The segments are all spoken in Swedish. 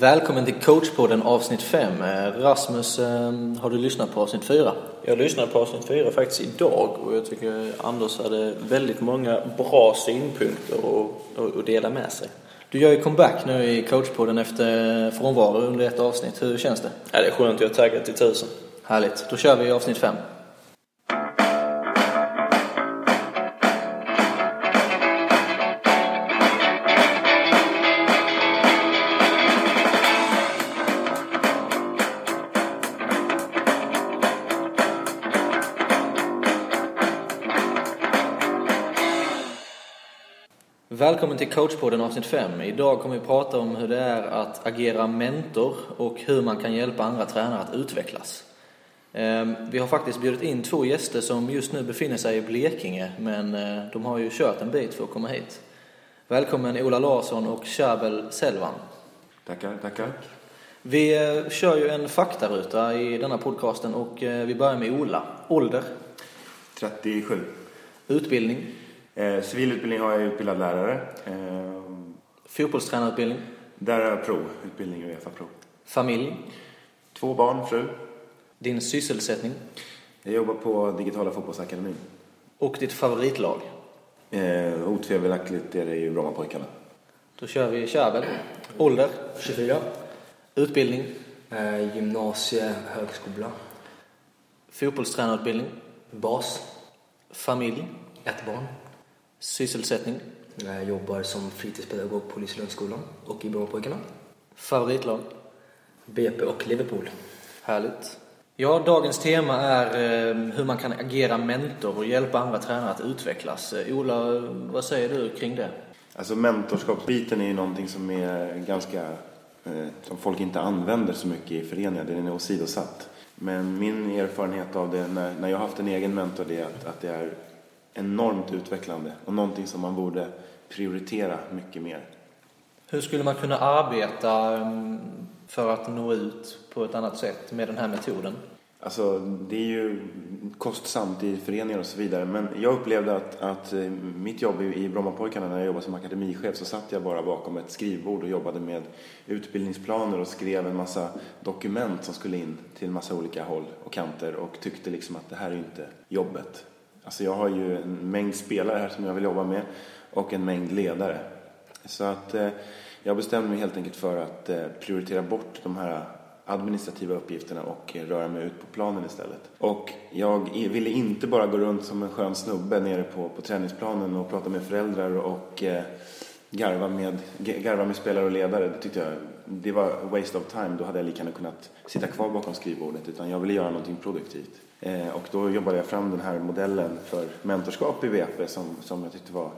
Välkommen till coachpodden avsnitt 5. Rasmus, eh, har du lyssnat på avsnitt 4? Jag lyssnade på avsnitt 4 faktiskt idag och jag tycker Anders hade väldigt många bra synpunkter att dela med sig. Du gör ju comeback nu i coachpodden efter frånvaro under ett avsnitt. Hur känns det? Ja, det är skönt. Jag är taggad till tusen. Härligt. Då kör vi avsnitt 5. Välkommen till coachpodden avsnitt 5. Idag kommer vi prata om hur det är att agera mentor och hur man kan hjälpa andra tränare att utvecklas. Ehm, vi har faktiskt bjudit in två gäster som just nu befinner sig i Blekinge, men eh, de har ju kört en bit för att komma hit. Välkommen Ola Larsson och Charbel Selvan. Tackar, tackar. Vi eh, kör ju en faktaruta i denna podcasten och eh, vi börjar med Ola. Ålder? 37. Utbildning? Eh, civilutbildning har jag utbildad lärare. Eh, Fotbollstränarutbildning? Där har jag prov, utbildning och Uefa-prov. Familj? Två barn, fru. Din sysselsättning? Jag jobbar på Digitala Fotbollsakademin. Och ditt favoritlag? Eh, otvivelaktigt är det ju Brommapojkarna. Då kör vi Kärbel. Ålder? 24. Utbildning? Eh, gymnasie, högskola. Fotbollstränarutbildning? Bas. Familj? Ett barn. Sysselsättning? Jag jobbar som fritidspedagog på Liselundsskolan och i Brommapojkarna. Favoritlag? BP och Liverpool. Härligt. Ja, dagens tema är eh, hur man kan agera mentor och hjälpa andra tränare att utvecklas. Eh, Ola, vad säger du kring det? Alltså mentorskapsbiten är ju någonting som är ganska, eh, som folk inte använder så mycket i föreningar. Den är åsidosatt. Men min erfarenhet av det när, när jag har haft en egen mentor är att, att det är enormt utvecklande och någonting som man borde prioritera mycket mer. Hur skulle man kunna arbeta mm, för att nå ut på ett annat sätt med den här metoden? Alltså, det är ju kostsamt i föreningar och så vidare. Men jag upplevde att, att eh, mitt jobb i Brommapojkarna när jag jobbade som akademichef så satt jag bara bakom ett skrivbord och jobbade med utbildningsplaner och skrev en massa dokument som skulle in till en massa olika håll och kanter och tyckte liksom att det här är inte jobbet. Alltså jag har ju en mängd spelare här som jag vill jobba med och en mängd ledare. Så att eh, jag bestämde mig helt enkelt för att eh, prioritera bort de här administrativa uppgifterna och eh, röra mig ut på planen istället. Och jag ville inte bara gå runt som en skön snubbe nere på, på träningsplanen och prata med föräldrar och eh, garva, med, garva med spelare och ledare. Det tyckte jag det var waste of time. Då hade jag lika gärna kunnat sitta kvar bakom skrivbordet. Utan jag ville göra någonting produktivt. Eh, och då jobbade jag fram den här modellen för mentorskap i VP som, som, jag, tyckte var,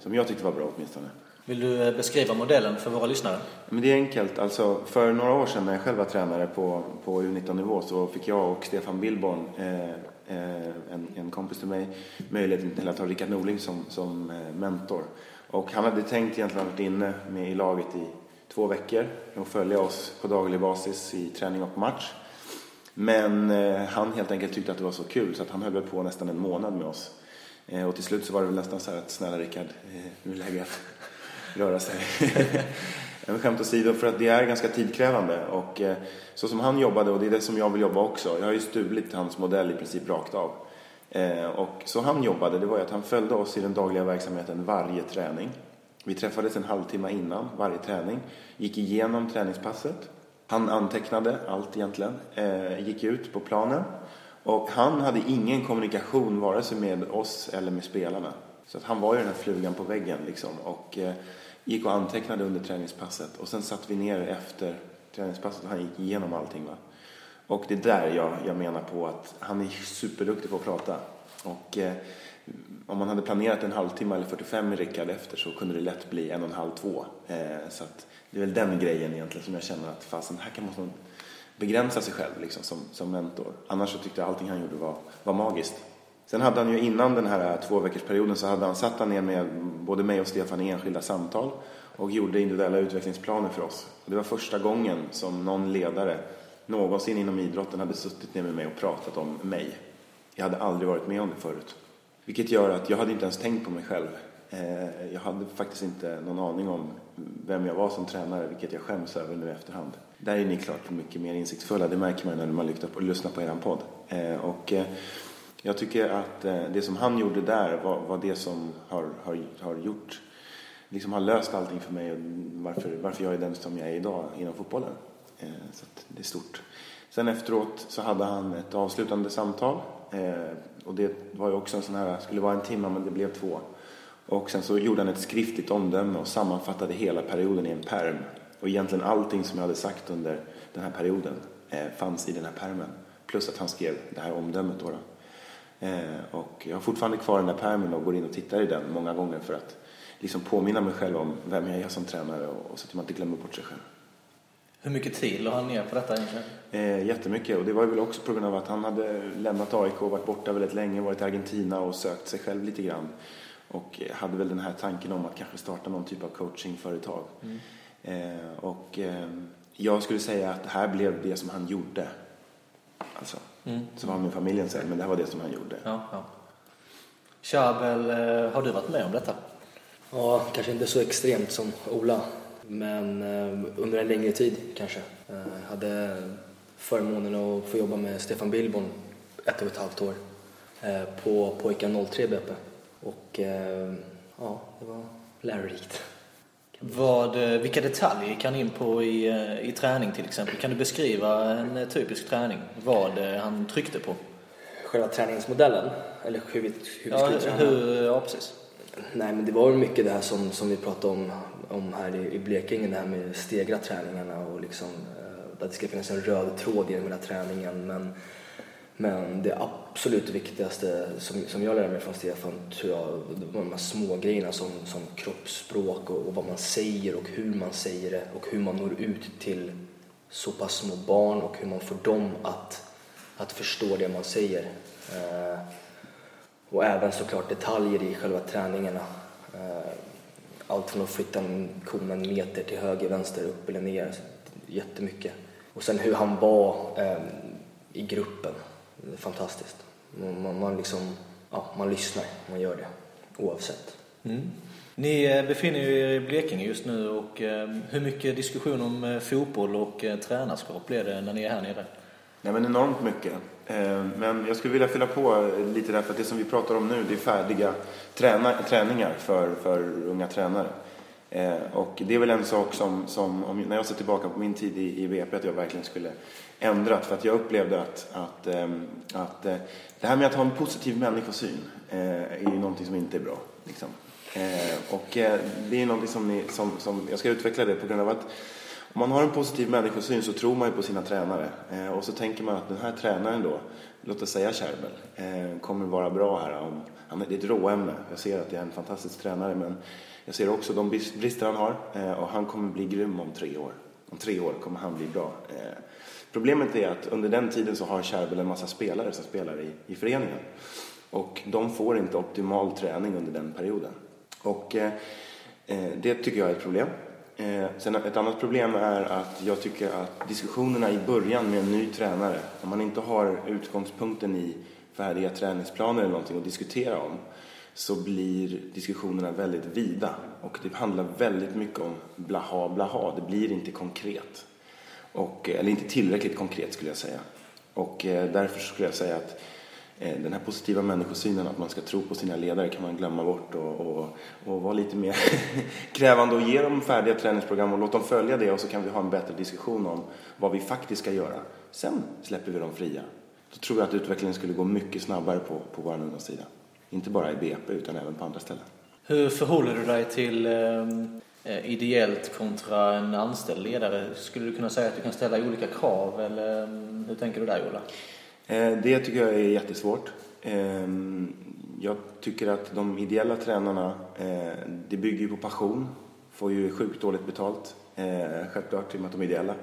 som jag tyckte var bra åtminstone. Vill du eh, beskriva modellen för våra lyssnare? Men det är enkelt. Alltså, för några år sedan när jag själv var tränare på, på U19-nivå så fick jag och Stefan Billborn, eh, eh, en, en kompis till mig, möjligheten till att ha Rickard Norling som, som eh, mentor. Och han hade tänkt egentligen varit inne med i laget i två veckor och följa oss på daglig basis i träning och match. Men eh, han helt enkelt tyckte att det var så kul så att han höll väl på nästan en månad med oss. Eh, och till slut så var det väl nästan så här att snälla Rickard, eh, nu är det läge att röra sig. Men skämt åsido, för att det är ganska tidkrävande. Och eh, så som han jobbade, och det är det som jag vill jobba också. Jag har ju stulit hans modell i princip rakt av. Eh, och så han jobbade, det var ju att han följde oss i den dagliga verksamheten varje träning. Vi träffades en halvtimme innan varje träning, gick igenom träningspasset. Han antecknade allt egentligen, eh, gick ut på planen och han hade ingen kommunikation vare sig med oss eller med spelarna. Så att han var ju den här flugan på väggen liksom och eh, gick och antecknade under träningspasset och sen satt vi ner efter träningspasset och han gick igenom allting. Va? Och det är där jag, jag menar på att han är superduktig på att prata. Och eh, om man hade planerat en halvtimme eller 45 med Rickard efter så kunde det lätt bli en och en halv, två. Eh, så att det är väl den grejen egentligen som jag känner att fasen, här kan man begränsa sig själv liksom, som, som mentor. Annars så tyckte jag allting han gjorde var, var magiskt. Sen hade han ju innan den här eh, två veckors perioden så hade han satt han ner med både mig och Stefan i enskilda samtal och gjorde individuella utvecklingsplaner för oss. Och det var första gången som någon ledare någonsin inom idrotten hade suttit ner med mig och pratat om mig. Jag hade aldrig varit med om det förut. Vilket gör att jag hade inte ens tänkt på mig själv eh, jag hade faktiskt inte någon aning om vem jag var som tränare, vilket jag skäms över nu i efterhand. Där är ni klart mycket mer insiktsfulla, det märker man när man lyssnar på er podd. Eh, och eh, jag tycker att det som han gjorde där var, var det som har, har, har gjort, liksom har löst allting för mig och varför, varför jag är den som jag är idag inom fotbollen. Så det är stort. Sen efteråt så hade han ett avslutande samtal eh, och det var ju också en sån här, skulle vara en timme men det blev två. Och sen så gjorde han ett skriftligt omdöme och sammanfattade hela perioden i en perm. Och egentligen allting som jag hade sagt under den här perioden eh, fanns i den här permen. Plus att han skrev det här omdömet då. då. Eh, och jag har fortfarande kvar den där permen och går in och tittar i den många gånger för att liksom påminna mig själv om vem jag är som tränare och, och så att man inte glömmer bort sig själv. Hur mycket tid la han ner på detta egentligen? Eh, jättemycket och det var väl också på grund av att han hade lämnat AIK och varit borta väldigt länge, varit i Argentina och sökt sig själv lite grann. Och hade väl den här tanken om att kanske starta någon typ av coachingföretag. Mm. Eh, och eh, jag skulle säga att det här blev det som han gjorde. Alltså, mm. så var min familjen säger, men det här var det som han gjorde. Ja, ja. Chabel, eh, har du varit med om detta? Ja, kanske inte så extremt som Ola. Men eh, under en längre tid kanske. Jag eh, hade förmånen att få jobba med Stefan Billborn ett och ett halvt år eh, på Pojkar 03 BP. Och ja, det var lärorikt. Vad, vilka detaljer kan in på i, i träning till exempel? Kan du beskriva en typisk träning? Vad han tryckte på? Själva träningsmodellen? Eller hur vi, hur vi ja, skulle träna? Hur, ja, precis. Nej, men det var mycket det här som, som vi pratade om, om här i, Blekinge, det här med stegra träningarna och liksom, eh, att det ska finnas en röd tråd genom hela träningen. Men, men det absolut viktigaste som, som jag lärde mig från Stefan tror jag var de här små grejerna som, som kroppsspråk och, och, vad man säger och hur man säger det och hur man når ut till så pass små barn och hur man får dem att, att förstå det man säger. Eh, och även såklart detaljer i själva träningarna. Eh, allt från att flytta en kon en meter till höger, vänster, upp eller ner. Jättemycket. Och sen hur han var eh, i gruppen. Fantastiskt. Man, man, liksom, ja, man lyssnar, man gör det oavsett. Mm. Ni eh, befinner er i Blekinge just nu och hur mycket diskussion om fotboll och tränarskap blir det när ni är här nere? Nej, men enormt mycket. Eh, men jag skulle vilja fylla på eh, lite där, för att det som vi pratar om nu det är färdiga träna, träningar för, för unga tränare. Eh, och det är väl en sak som, som om, när jag ser tillbaka på min tid i, i VP, att jag verkligen skulle ändrat. För att jag upplevde att, att, ehm, att, att det här med att ha en positiv människosyn är ju någonting som inte är bra. Liksom. Och det är någonting som, ni, som, som jag ska utveckla det på grund av att om man har en positiv människosyn så tror man ju på sina tränare. Eh, och så tänker man att den här tränaren då, låt oss säga Kärbel, eh, kommer vara bra här. Om, han, det är ett råämne. Jag ser att det är en fantastisk tränare men jag ser också de brister han har eh, och han kommer bli grym om tre år. Om tre år kommer han bli bra. Eh, problemet är att under den tiden så har Kärbel en massa spelare som spelar i, i föreningen. Och de får inte optimal träning under den perioden. Och eh, eh det tycker jag är ett problem. Eh, sen ett annat problem är att jag tycker att diskussionerna i början med en ny tränare, om man inte har utgångspunkten i färdiga träningsplaner eller någonting att diskutera om, så blir diskussionerna väldigt vida och det handlar väldigt mycket om blaha blaha. Det blir inte konkret. Och, eh, eller inte tillräckligt konkret skulle jag säga. Och eh, därför skulle jag säga att Eh, Eh, den här positiva människosynen, att man ska tro på sina ledare, kan man glömma bort och, och, och vara lite mer krävande och ge dem färdiga träningsprogram och låt dem följa det och så kan vi ha en bättre diskussion om vad vi faktiskt ska göra. Sen släpper vi dem fria. Då tror jag att utvecklingen skulle gå mycket snabbare på, på vår ungdomssida. Inte bara i BP utan även på andra ställen. Hur förhåller du dig till eh, ideellt kontra en anställd ledare? Skulle du kunna säga att du kan ställa olika krav eller mm, hur tänker du där Ola? Eh, det tycker jag är jättesvårt. Ehm, jag tycker att de ideella tränarna, eh, det bygger ju på passion. Får ju sjukt dåligt betalt, eh, självklart, i och med att de är ideella.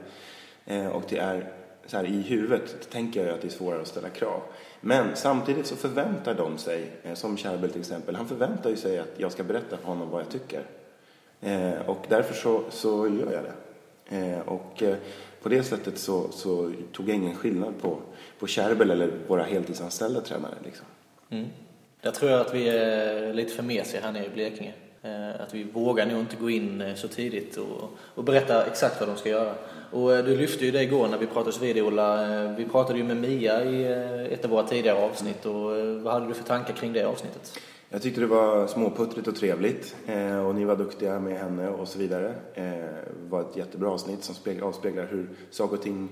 Och det är så här, i huvudet tänker jag att det är svårare att ställa krav. Men samtidigt så förväntar de sig, som Kärbel till exempel, han förväntar ju sig att jag ska berätta för honom vad jag tycker. Och därför så, så gör jag det. Och på det sättet så, så tog jag ingen skillnad på, på Kärbel eller våra heltidsanställda tränare. Liksom. Mm. Där tror jag att vi är lite för mesiga här nere i Blekinge. Eh, att vi vågar nog inte gå in eh, så tidigt och, och berätta exakt vad de ska göra. Och eh, du lyfte ju det igår när vi pratades vid Ola. Vi pratade ju med Mia i ett av våra tidigare avsnitt och vad hade du för tankar kring det avsnittet? Jag tyckte det var småputtrigt och trevligt och ni var duktiga med henne och så vidare. Det var ett jättebra avsnitt som avspeglar hur saker och ting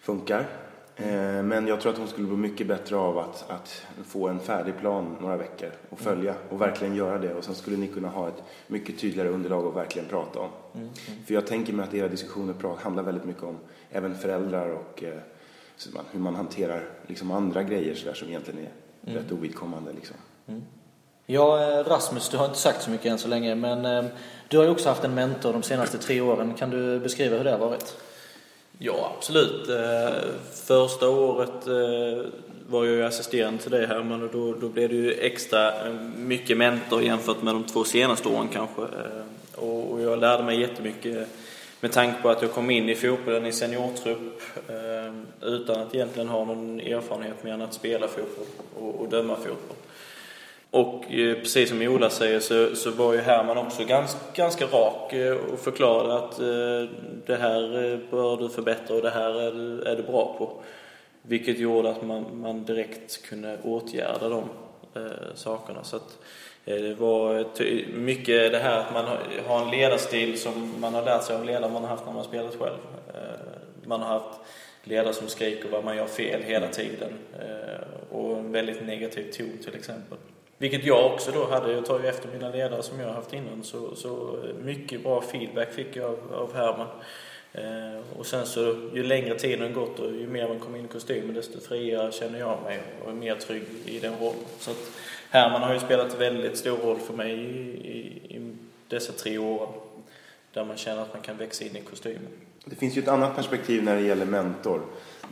funkar. Eh, men jag tror att hon skulle bli mycket bättre av att, att få en färdig plan några veckor och följa och verkligen göra det. Och sen skulle ni kunna ha ett mycket tydligare underlag att verkligen prata om. Mm. Mm. För jag tänker mig att era diskussioner handlar väldigt mycket om även föräldrar och eh, hur man hanterar liksom andra grejer så där, som egentligen är mm. rätt ovidkommande. Liksom. Ja, eh, Rasmus, du har inte sagt så mycket än så länge, men eh, du har ju också haft en mentor de senaste tre åren. Kan du beskriva hur det har varit? Ja, absolut. Eh, första året var jag ju assisterande till dig Herman och då, då blev det ju extra mycket mentor jämfört med de två senaste åren kanske. Och, och jag lärde mig jättemycket med tanke på att jag kom in i fotbollen i seniortrupp utan att egentligen ha någon erfarenhet mer än att spela fotboll och, och döma fotboll. Och eh, precis som Ola säger så, så var ju Herman också ganska, ganska rak eh, och förklarade att eh, det här bör du förbättra och det här är du, är du bra på. Vilket gjorde att man, man direkt kunde åtgärda de eh, sakerna. Så att, eh, det var mycket det här att man har en ledarstil som man har lärt sig av ledare man har haft när man spelat själv. Eh, man har haft ledare som skriker vad man gör fel hela tiden och en väldigt negativ ton till exempel. Vilket jag också då hade, jag tar ju efter mina ledare som jag har haft innan, så, så eh, mycket bra feedback fick jag av, av Herman. Eh, och sen så ju längre tiden gått och ju mer man kommer in i kostymen desto friare känner jag mig och är mer trygg i den rollen. Så att Herman har ju spelat väldigt stor roll för mig i, i, i dessa tre år där man känner att man kan växa in i kostymen. Det finns ju ett annat perspektiv när det gäller mentor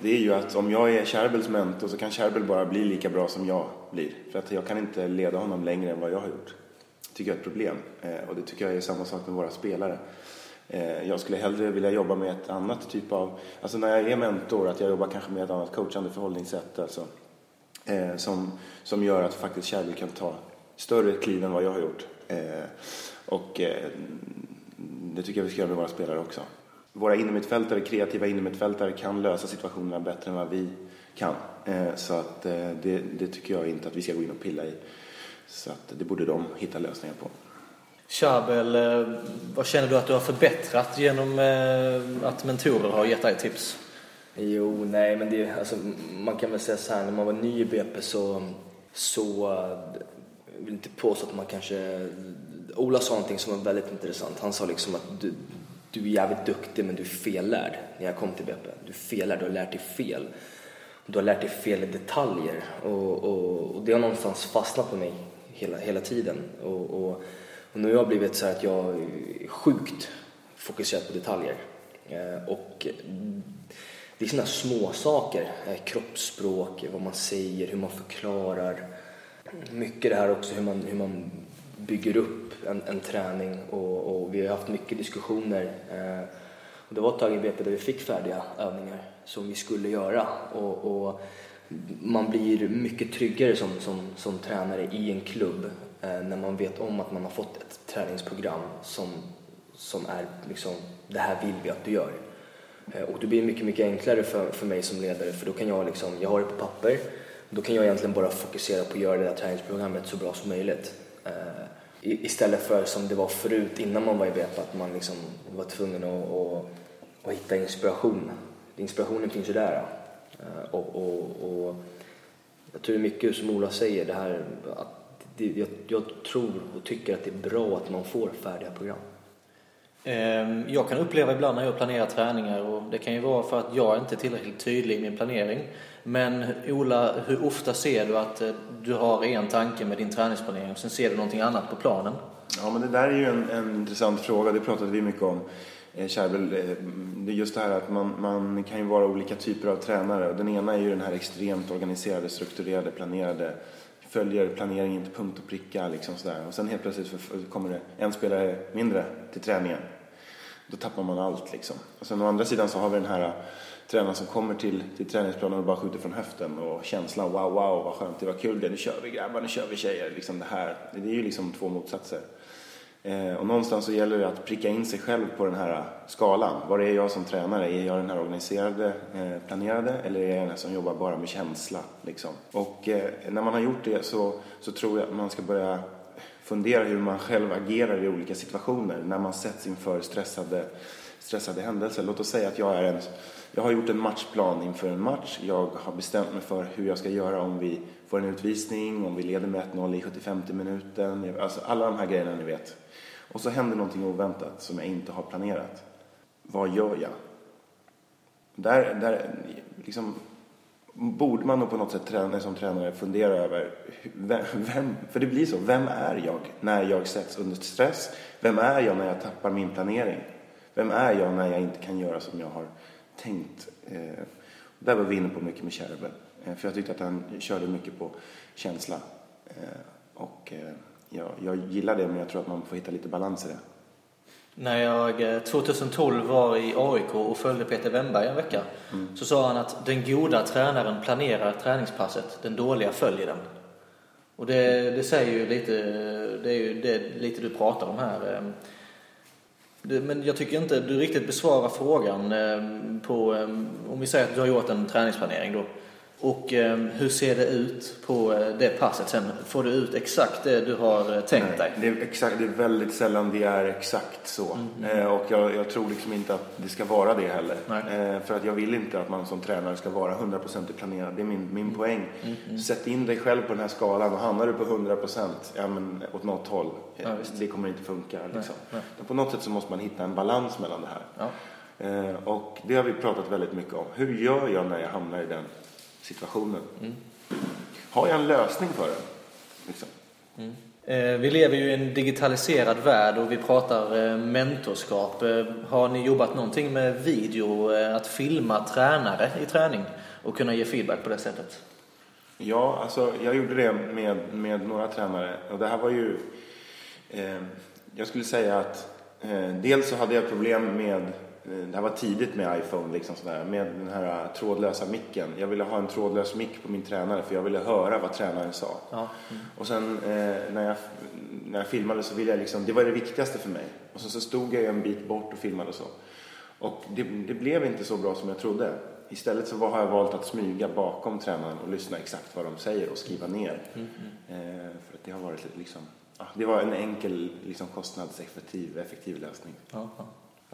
det är ju att om jag är Kärbels mentor så kan Kärbel bara bli lika bra som jag blir. För att jag kan inte leda honom längre än vad jag har gjort. Det tycker jag är ett problem. Eh, och det tycker jag är samma sak med våra spelare. Eh, jag skulle hellre vilja jobba med ett annat typ av, alltså när jag är mentor, att jag jobbar kanske med ett annat coachande förhållningssätt. Alltså, eh, som, som gör att faktiskt Kärlek kan ta större kliv än vad jag har gjort. Eh, och eh, det tycker jag vi ska göra med våra spelare också våra innermittfältare, kreativa innermittfältare kan lösa situationerna bättre än vad vi kan. Eh, så att eh, det, det, tycker jag inte att vi ska gå in och pilla i. Så att det borde de hitta lösningar på. Chabel, eh, vad känner du att du har förbättrat genom att mentorer har gett dig tips? Jo, nej, men det, alltså, man kan väl säga så här, när man var ny i BP så, så jag vill inte påstå att man kanske... Ola sa någonting som var väldigt intressant. Han sa liksom att du, du är jävligt duktig men du är fellärd när jag kom till BP. Du är fellärd, du har lärt dig fel. Du har lärt dig fel i detaljer och, och, och det har någonstans fastnat på mig hela, hela tiden. Och, och, och nu har jag blivit så att jag är sjukt fokuserad på detaljer. Eh, och det är sådana små saker, eh, kroppsspråk, vad man säger, hur man förklarar. Mycket det här också hur man, hur man bygger upp en, en träning och, och, vi har haft mycket diskussioner. Eh, och det var ett tag i BP där vi fick färdiga övningar som vi skulle göra och, och man blir mycket tryggare som, som, som tränare i en klubb eh, när man vet om att man har fått ett träningsprogram som, som är liksom, det här vill vi att du gör. Eh, och det blir mycket, mycket enklare för, för mig som ledare för då kan jag liksom, jag har det på papper, då kan jag egentligen bara fokusera på att göra det där träningsprogrammet så bra som möjligt. Eh, istället för som det var förut innan man var i BP, att man liksom var tvungen att, att, att hitta inspiration. Inspirationen finns ju där. Eh, och, och, och jag tror det är mycket som Ola säger, det här att det, jag, jag tror och tycker att det är bra att man får färdiga program. Ehm, jag kan uppleva ibland när jag planerar träningar och det kan ju vara för att jag inte är tillräckligt tydlig i min planering. Men Ola, hur ofta ser du att eh, du har en tanke med din träningsplanering och sen ser du någonting annat på planen? Ja, men det där är ju en, en intressant fråga. Det pratade vi mycket om. Eh, Kärbel, eh, det är just det här att man, man kan ju vara olika typer av tränare. Den ena är ju den här extremt organiserade, strukturerade, planerade följer planeringen till punkt och pricka liksom sådär. Och sen helt plötsligt kommer det en spelare mindre till träningen. då tappar man allt liksom. Och sen å andra sidan så har vi den här äh, tränaren som kommer till, till träningsplanen och bara skjuter från höften och känslan wow, wow, vad skönt, det var kul det, nu kör vi grabbar, nu kör vi tjejer. Liksom det här, det är ju liksom två motsatser. Eh, och någonstans så gäller det att pricka in sig själv på den här eh, skalan. Var är jag som tränare? Är jag den här organiserade, eh, planerade eller är jag den här som jobbar bara med känsla? Liksom? Och när man har gjort det så, så tror jag att man ska börja fundera hur man själv agerar i olika situationer när man sätts inför stressade, stressade händelser. Låt oss säga att jag är en jag har gjort en matchplan inför en match. Jag har bestämt mig för hur jag ska göra om vi får en utvisning, om vi leder med 1-0 i 75 minuten. Alltså alla de här grejerna ni vet. Och så händer någonting oväntat som jag inte har planerat. Vad gör jag? Där, där liksom, borde man nog på något sätt träna, som tränare fundera över, vem, för det blir så, vem är jag när jag sätts under stress? Vem är jag när jag tappar min planering? Vem är jag när jag inte kan göra som jag har tänkt? Eh, där var vi inne på mycket med Kärvel. Eh, för jag tyckte att han körde mycket på känsla. Eh, och eh, jag, jag gillar det men jag tror att man får hitta lite balans i det. När jag 2012 eh, var i AIK och följde Peter Wennberg en vecka mm. så sa han att den goda tränaren planerar träningspasset, den dåliga följer den. Och det, det säger ju lite, det är ju det, lite du pratar om här. Men jag tycker inte du riktigt besvarar frågan eh, på, eh, om vi säger att du har gjort en träningsplanering då. Och eh, hur ser det ut på eh, det passet sen? Får du ut exakt det du har eh, tänkt Nej, dig? Det är, exakt, det är väldigt sällan det är exakt så. Mm, mm. Eh, och jag, jag, tror liksom inte att det ska vara det heller. Eh, för att jag vill inte att man som tränare ska vara 100% planerad. Det är min, min poäng. Mm, mm, Sätt in dig själv på den här skalan och hamnar du på 100% ja, men åt något håll. Ja, det kommer inte funka. Liksom. Nej, nej. På något sätt så måste man hitta en balans mellan det här. Ja. Eh, och det har vi pratat väldigt mycket om. Hur gör jag när jag hamnar i den situationen. Mm. Har jag en lösning för det? Liksom? Mm. Eh, vi lever ju i en digitaliserad värld och vi pratar eh, mentorskap. Eh, har ni jobbat någonting med video, att filma tränare i träning och kunna ge feedback på det sättet? Ja, alltså jag gjorde det med, med några tränare och det här var ju... Jag skulle säga att dels så hade jag problem med det här var tidigt med iPhone, liksom sådär, med den här trådlösa micken. Jag ville ha en trådlös mick på min tränare för jag ville höra vad tränaren sa. Ja. Mm. Och sen eh, när, jag, när jag filmade så ville jag liksom, det var det viktigaste för mig. Och så, så stod jag en bit bort och filmade och så. Och det, det, blev inte så bra som jag trodde. Istället så har jag valt att smyga bakom tränaren och lyssna exakt vad de säger och skriva ner. Mm. Eh, för att det har varit liksom, ah, det var en enkel liksom, kostnadseffektiv effektiv lösning. Ja.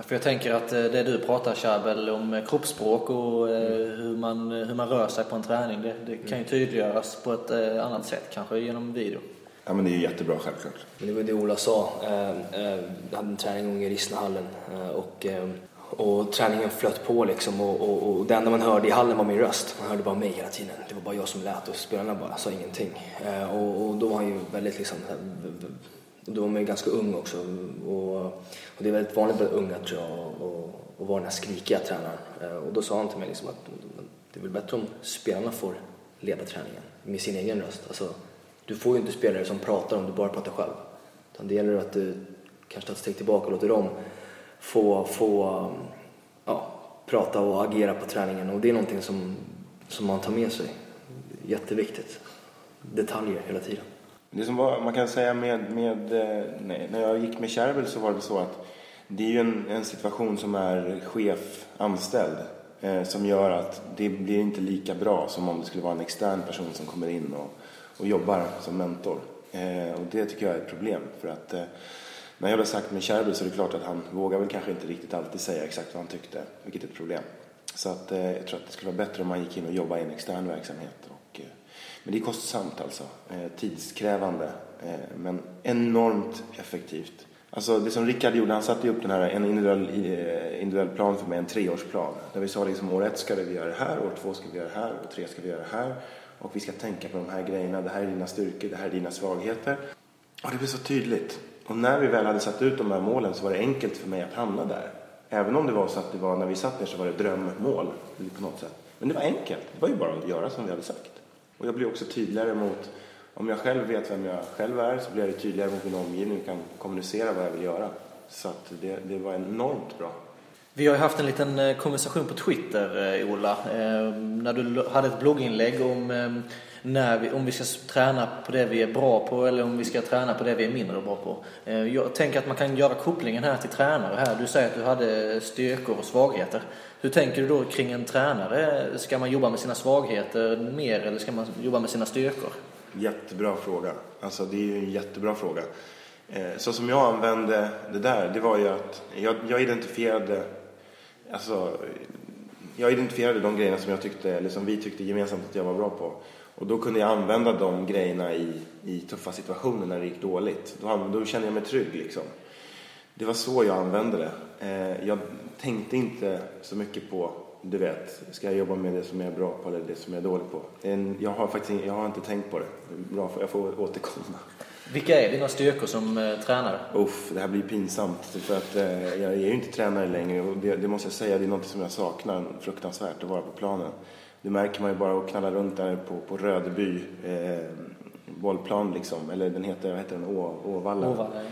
För jag tänker att eh, det du pratar Chabel om eh, kroppsspråk och eh, mm. hur, man, hur man rör sig på en träning, det, det kan ju tydliggöras på ett annat sätt, kanske genom video. Ja men det är ju jättebra självklart. Det var det Ola sa. Jag hade en träning i Rissnehallen och, och träningen flöt på liksom och, och, och det enda man hörde i hallen var min röst. Man hörde bara mig hela tiden. Det var bara jag som lät och spelarna bara sa ingenting. Och, och då var han ju väldigt liksom då var man ju ganska ung också och, och det är väldigt vanligt bland unga tror jag att vara den här skrikiga tränaren. Eh, och då sa han till mig liksom att det är väl bättre om spelarna får leda träningen med sin egen röst. Alltså, du får ju inte spelare som pratar om du bara pratar själv. Utan det gäller att du kanske tar ett steg tillbaka och låter dem få, få ja, prata och agera på träningen och det är någonting som, som man tar med sig. Jätteviktigt. Detaljer hela tiden. Det som var, man kan säga med, med eh, nej, när jag gick med Kärvel så var det så att det är ju en, en situation som är chef anställd eh, som gör att det blir inte lika bra som om det skulle vara en extern person som kommer in och, och jobbar som mentor. Eh, och det tycker jag är ett problem för att eh, när jag har sagt med Kärvel så är det klart att han vågar väl kanske inte riktigt alltid säga exakt vad han tyckte, vilket är ett problem. Så att, eh, jag tror att det skulle vara bättre om man gick in och jobbade i en extern verksamhet men det är kostsamt alltså. Eh, tidskrävande. Eh, men enormt effektivt. Alltså det som Rickard gjorde, han satte upp den här, en individuell, eh, individuell plan för mig, en treårsplan. Där vi sa liksom år ett ska vi göra det här, år två ska vi göra det här, år tre ska vi göra det här. Och vi ska tänka på de här grejerna, det här är dina styrkor, det här är dina svagheter. Och det blev så tydligt. Och när vi väl hade satt ut de här målen så var det enkelt för mig att hamna där. Även om det var så att det var, när vi satt där så var det drömmål på något sätt. Men det var enkelt. Det var ju bara att göra som vi hade sagt. Och jag blir också tydligare mot, om jag själv vet vem jag själv är så blir jag tydligare mot min omgivning och kan kommunicera vad jag vill göra. Så att det, det var enormt bra. Vi har ju haft en liten eh, konversation på Twitter, eh, Ola, eh, när du hade ett blogginlägg om när vi, om vi ska träna på det vi är bra på eller om vi ska träna på det vi är mindre bra på. Eh, jag tänker att man kan göra kopplingen här till tränare här. Du säger att du hade styrkor och svagheter. Hur tänker du då kring en tränare? Ska man jobba med sina svagheter mer eller ska man jobba med sina styrkor? Jättebra fråga. Alltså det är ju en jättebra fråga. Eh, så som jag använde det där, det var ju att jag, jag identifierade alltså, jag identifierade de grejerna som jag tyckte, eller som vi tyckte gemensamt att jag var bra på. Och då kunde jag använda de grejerna i, i tuffa situationer när det gick dåligt. Då, då kände jag mig trygg liksom. Det var så jag använde det. Eh, jag tänkte inte så mycket på, du vet, ska jag jobba med det som jag är bra på eller det som jag är dålig på? En, jag har faktiskt jag har inte tänkt på det. Bra, jag får återkomma. Vilka är dina styrkor som eh, tränare? Uff, det här blir pinsamt för att eh, jag är ju inte tränare längre och det, det, måste jag säga, det är något som jag saknar fruktansvärt att vara på planen. Det märker man ju bara att knalla runt där på, på Rödeby eh, bollplan liksom, eller den heter, vad heter den, Å, Åvallen. Åvallen.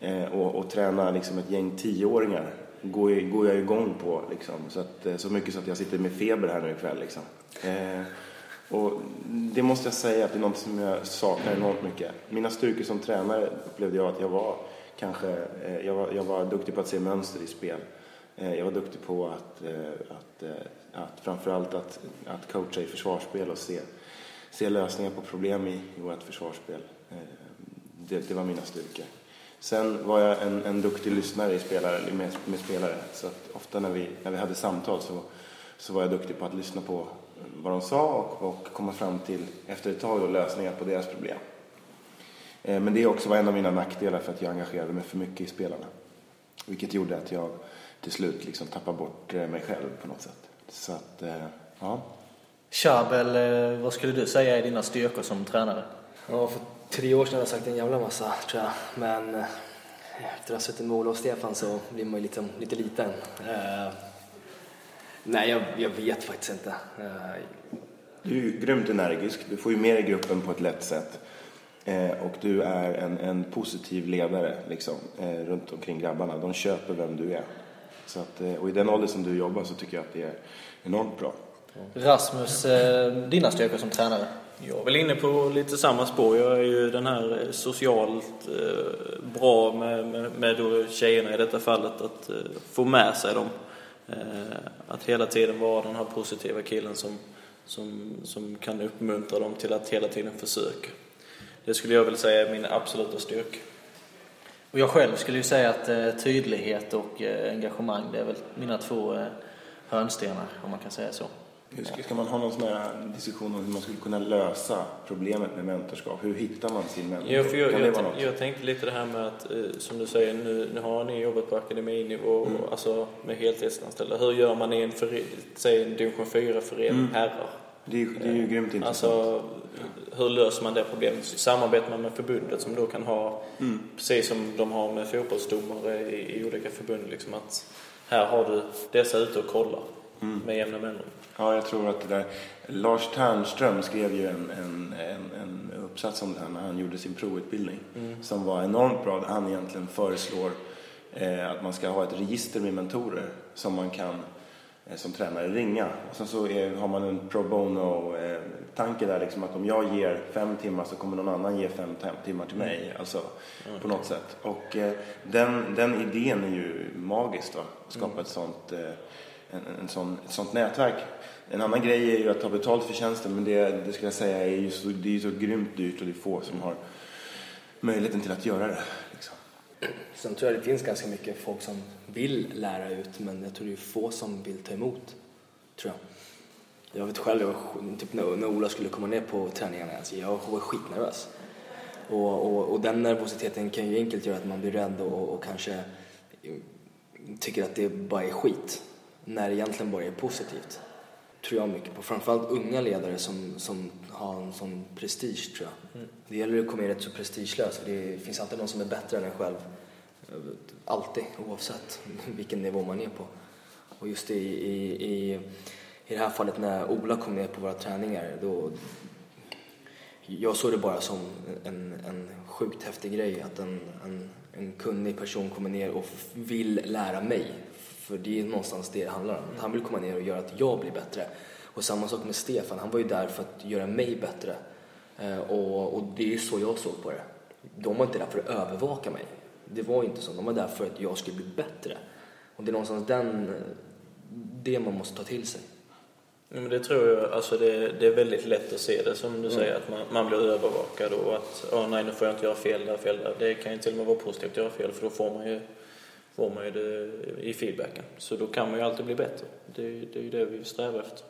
Eh, och, och träna liksom ett gäng tioåringar går, går jag igång på liksom. Så, att, eh, så mycket så att jag sitter med feber här nu ikväll liksom. Eh, och det måste jag säga att det är något som jag saknar enormt mycket. Mina styrkor som tränare upplevde jag att jag var kanske, eh, jag var, jag var duktig på att se mönster i spel. Eh, jag var duktig på att, eh, att, att framförallt att, att coacha i försvarsspel och se, se lösningar på problem i, i vårt försvarsspel. Eh, det, det var mina styrkor. Sen var jag en, en duktig lyssnare i spelare, med, med spelare. Så att ofta när vi, när vi hade samtal så, så var jag duktig på att lyssna på vad de sa och, och komma fram till, efter ett tag, då, lösningar på deras problem. Eh, men det också var en av mina nackdelar för att jag engagerade mig för mycket i spelarna. Vilket gjorde att jag till slut liksom tappade bort eh, mig själv på något sätt. Så att, eh, ja. Chabel, vad skulle du säga är dina styrkor som tränare? Ja, för tre år sedan har jag sagt en jävla massa, tror jag. Men efter att ha suttit med Ola och Stefan så blir man ju lite, lite liten. Nej, jag, jag vet faktiskt inte. Eh, du är ju grymt energisk. Du får ju med i gruppen på ett lätt sätt. Eh, och du är en, en positiv ledare liksom, eh, runt omkring grabbarna. De köper vem du är. Så att, och i den ålder som du jobbar så tycker jag att det är enormt bra. Rasmus, dina styrkor som tränare? Jag är väl inne på lite samma spår. Jag är ju den här socialt bra med, med, med tjejerna i detta fallet, att få med sig dem. Eh, att hela tiden vara den här positiva killen som, som, som kan uppmuntra dem till att hela tiden försöka. Det skulle jag vilja säga är min absoluta styrka. Och jag själv skulle ju säga att eh, tydlighet och eh, engagemang, det är väl mina två eh, hörnstenar om man kan säga så. Ska, ska man ha någon sån här diskussion om hur man skulle kunna lösa problemet med mentorskap? Hur hittar man sin mentor? Ja, för jag, jag, jag, jag tänkte lite det här med att, eh, som du säger, nu, nu har ni jobbat på akademinivå, mm. alltså med heltidsanställda. Hur gör man i en, för, säg en division 4-förening, mm. herrar? Det är, det är ju grymt intressant. Alltså, hur löser man det problemet? Samarbetar man med förbundet som då kan ha, mm. precis som de har med fotbollsdomare i, i olika förbund, liksom att här har du dessa ute och kollar mm. med jämna mellanrum. Ja, jag tror att det där... Lars Ternström skrev ju en, en, en, en uppsats om det här när han gjorde sin provutbildning mm. som var enormt bra. Han egentligen föreslår eh, att man ska ha ett register med mentorer som man kan som tränare ringa. Och sen så är, har man en pro bono-tanke eh, där liksom att om jag ger fem timmar så kommer någon annan ge fem timmar till mig. Mm. Alltså mm. på något sätt. Och eh, den, den idén är ju magisk då. Skapa mm. ett sånt eh, en, en sån, ett sånt nätverk. En annan grej är ju att ta betalt för tjänsten men det, det ska jag säga är ju så, det är så grymt dyrt och det är få som har möjligheten till att göra det. Sen tror jag det finns ganska mycket folk som vill lära ut men jag tror det är få som vill ta emot. Tror jag. Jag vet själv, jag var, typ när, när Ola skulle komma ner på träningarna, alltså jag var skitnervös. Och, och, och den nervositeten kan ju enkelt göra att man blir rädd och, och kanske tycker att det bara är skit när det egentligen bara är positivt. Tror jag mycket på. Framförallt unga ledare som, som har en sån prestige tror jag. Mm. Det gäller att komma in rätt så prestigelös för det finns alltid någon som är bättre än en själv. Alltid, oavsett vilken nivå man är på. Och just i, i, i, i det här fallet när Ola kom ner på våra träningar då jag såg det bara som en, en sjukt häftig grej att en, en, en kunnig person kommer ner och vill lära mig. För det är någonstans det det handlar om. Han vill komma ner och göra att jag blir bättre. Och samma sak med Stefan, han var ju där för att göra mig bättre. Eh, och, och det är så jag såg på det. De var inte där för att övervaka mig. Det var inte så. De var där för att jag skulle bli bättre. Och det är någonstans den, det man måste ta till sig. Ja, men det tror jag, alltså det, det, är väldigt lätt att se det som du mm. säger, att man, man, blir övervakad och att oh, nej nu får jag inte göra fel där, fel där. Det kan ju till och med vara positivt att göra fel för då får man ju, får man ju det i feedbacken. Så då kan man ju alltid bli bättre. Det, det är ju det vi strävar efter.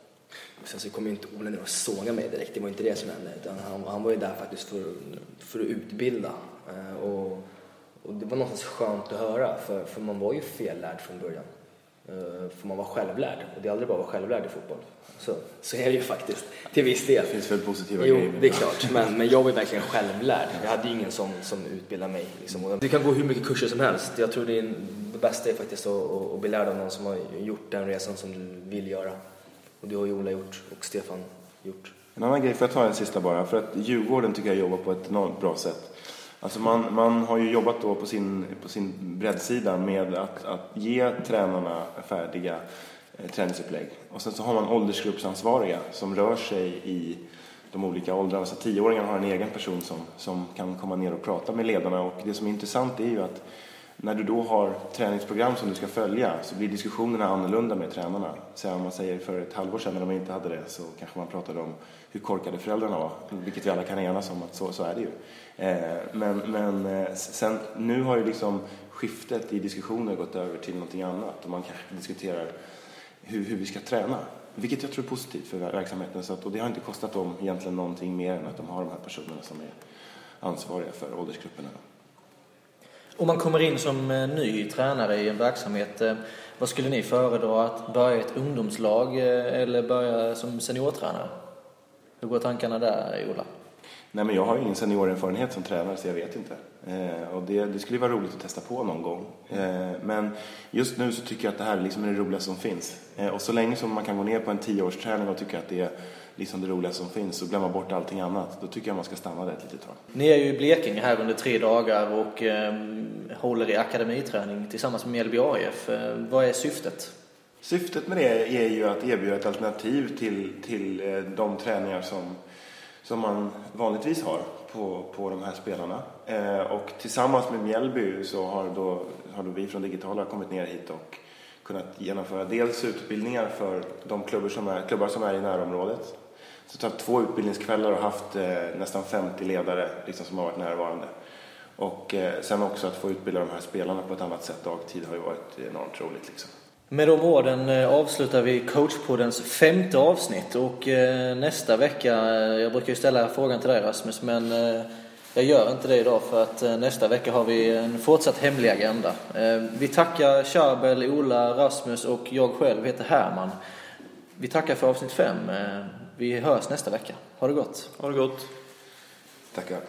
Sen så kom ju inte Ola ner och såga mig direkt, det var inte det som hände. Utan han, han var ju där faktiskt för, för att utbilda. Eh, och, och det var någonstans skönt att höra, för, för man var ju fellärd från början. Eh, för man var självlärd och det är aldrig bara att vara självlärd i fotboll. Så, så är det ju faktiskt, till viss del. Det finns väl positiva jo, grejer Jo, det är klart. Men, men jag var verkligen självlärd. Jag hade ju ingen som, som utbildade mig. Liksom. Du kan gå hur mycket kurser som helst. Jag tror det, är, det bästa är faktiskt att, att, bli lärd av någon som har gjort den resan som du vill göra. Och det har ju Ola gjort och Stefan gjort. En annan grej, får jag ta en sista bara? För att Djurgården tycker jag jobbar på ett enormt bra sätt. Alltså man, man har ju jobbat då på sin, på sin breddsida med att, att ge tränarna färdiga eh, träningsupplägg. Och sen så har man åldersgruppsansvariga som rör sig i de olika åldrarna. Så tioåringarna har en egen person som, som kan komma ner och prata med ledarna. Och det som är intressant är ju att när du då har träningsprogram som du ska följa så blir diskussionerna annorlunda med tränarna. Så om man säger för ett halvår sedan när de inte hade det så kanske man pratade om hur korkade föräldrarna var. Vilket vi alla kan enas om att så, så är det ju. Eh, men, men eh, sen, nu har ju liksom skiftet i diskussioner gått över till någonting annat och man kanske diskuterar hur, hur vi ska träna. Vilket jag tror är positivt för verksamheten. Så att, och det har inte kostat dem egentligen någonting mer än att de har de här personerna som är ansvariga för åldersgrupperna. Om man kommer in som eh, ny tränare i en verksamhet, eh, vad skulle ni föredra? Att börja i ett ungdomslag eh, eller börja som seniortränare? Hur går tankarna där, Ola? Nej, men jag har ingen seniorerfarenhet som tränare så jag vet inte. Eh, och det, det, skulle vara roligt att testa på någon gång. Eh, men just nu så tycker jag att det här är liksom det roligaste som finns. Eh, och så länge som man kan gå ner på en tioårsträning och tycka att det är liksom det roligaste som finns och glömma bort allting annat, då tycker jag man ska stanna där ett litet tag. Ni är ju i Blekinge här under tre dagar och eh, håller i akademiträning tillsammans med Mjällby AIF. Eh, vad är syftet? Syftet med det är ju att erbjuda ett alternativ till, till eh, de träningar som som man vanligtvis har på, på de här spelarna. Eh, och tillsammans med Mjällby så har då, har då vi från Digitala kommit ner hit och kunnat genomföra dels utbildningar för de klubbar som är, klubbar som är i närområdet. Så vi har två utbildningskvällar och haft eh, nästan 50 ledare liksom, som har varit närvarande. Och eh, sen också att få utbilda de här spelarna på ett annat sätt dagtid har ju varit enormt roligt. Liksom. Med de orden eh, avslutar vi coachpoddens femte avsnitt och eh, nästa vecka, eh, jag brukar ju ställa frågan till dig Rasmus, men jag gör inte det idag för att nästa vecka har vi en fortsatt hemlig agenda. Vi tackar Charbel, Ola, Rasmus och jag själv heter Herman. Vi tackar för avsnitt fem. Vi hörs nästa vecka. Ha det gott. Ha det gott. Tackar.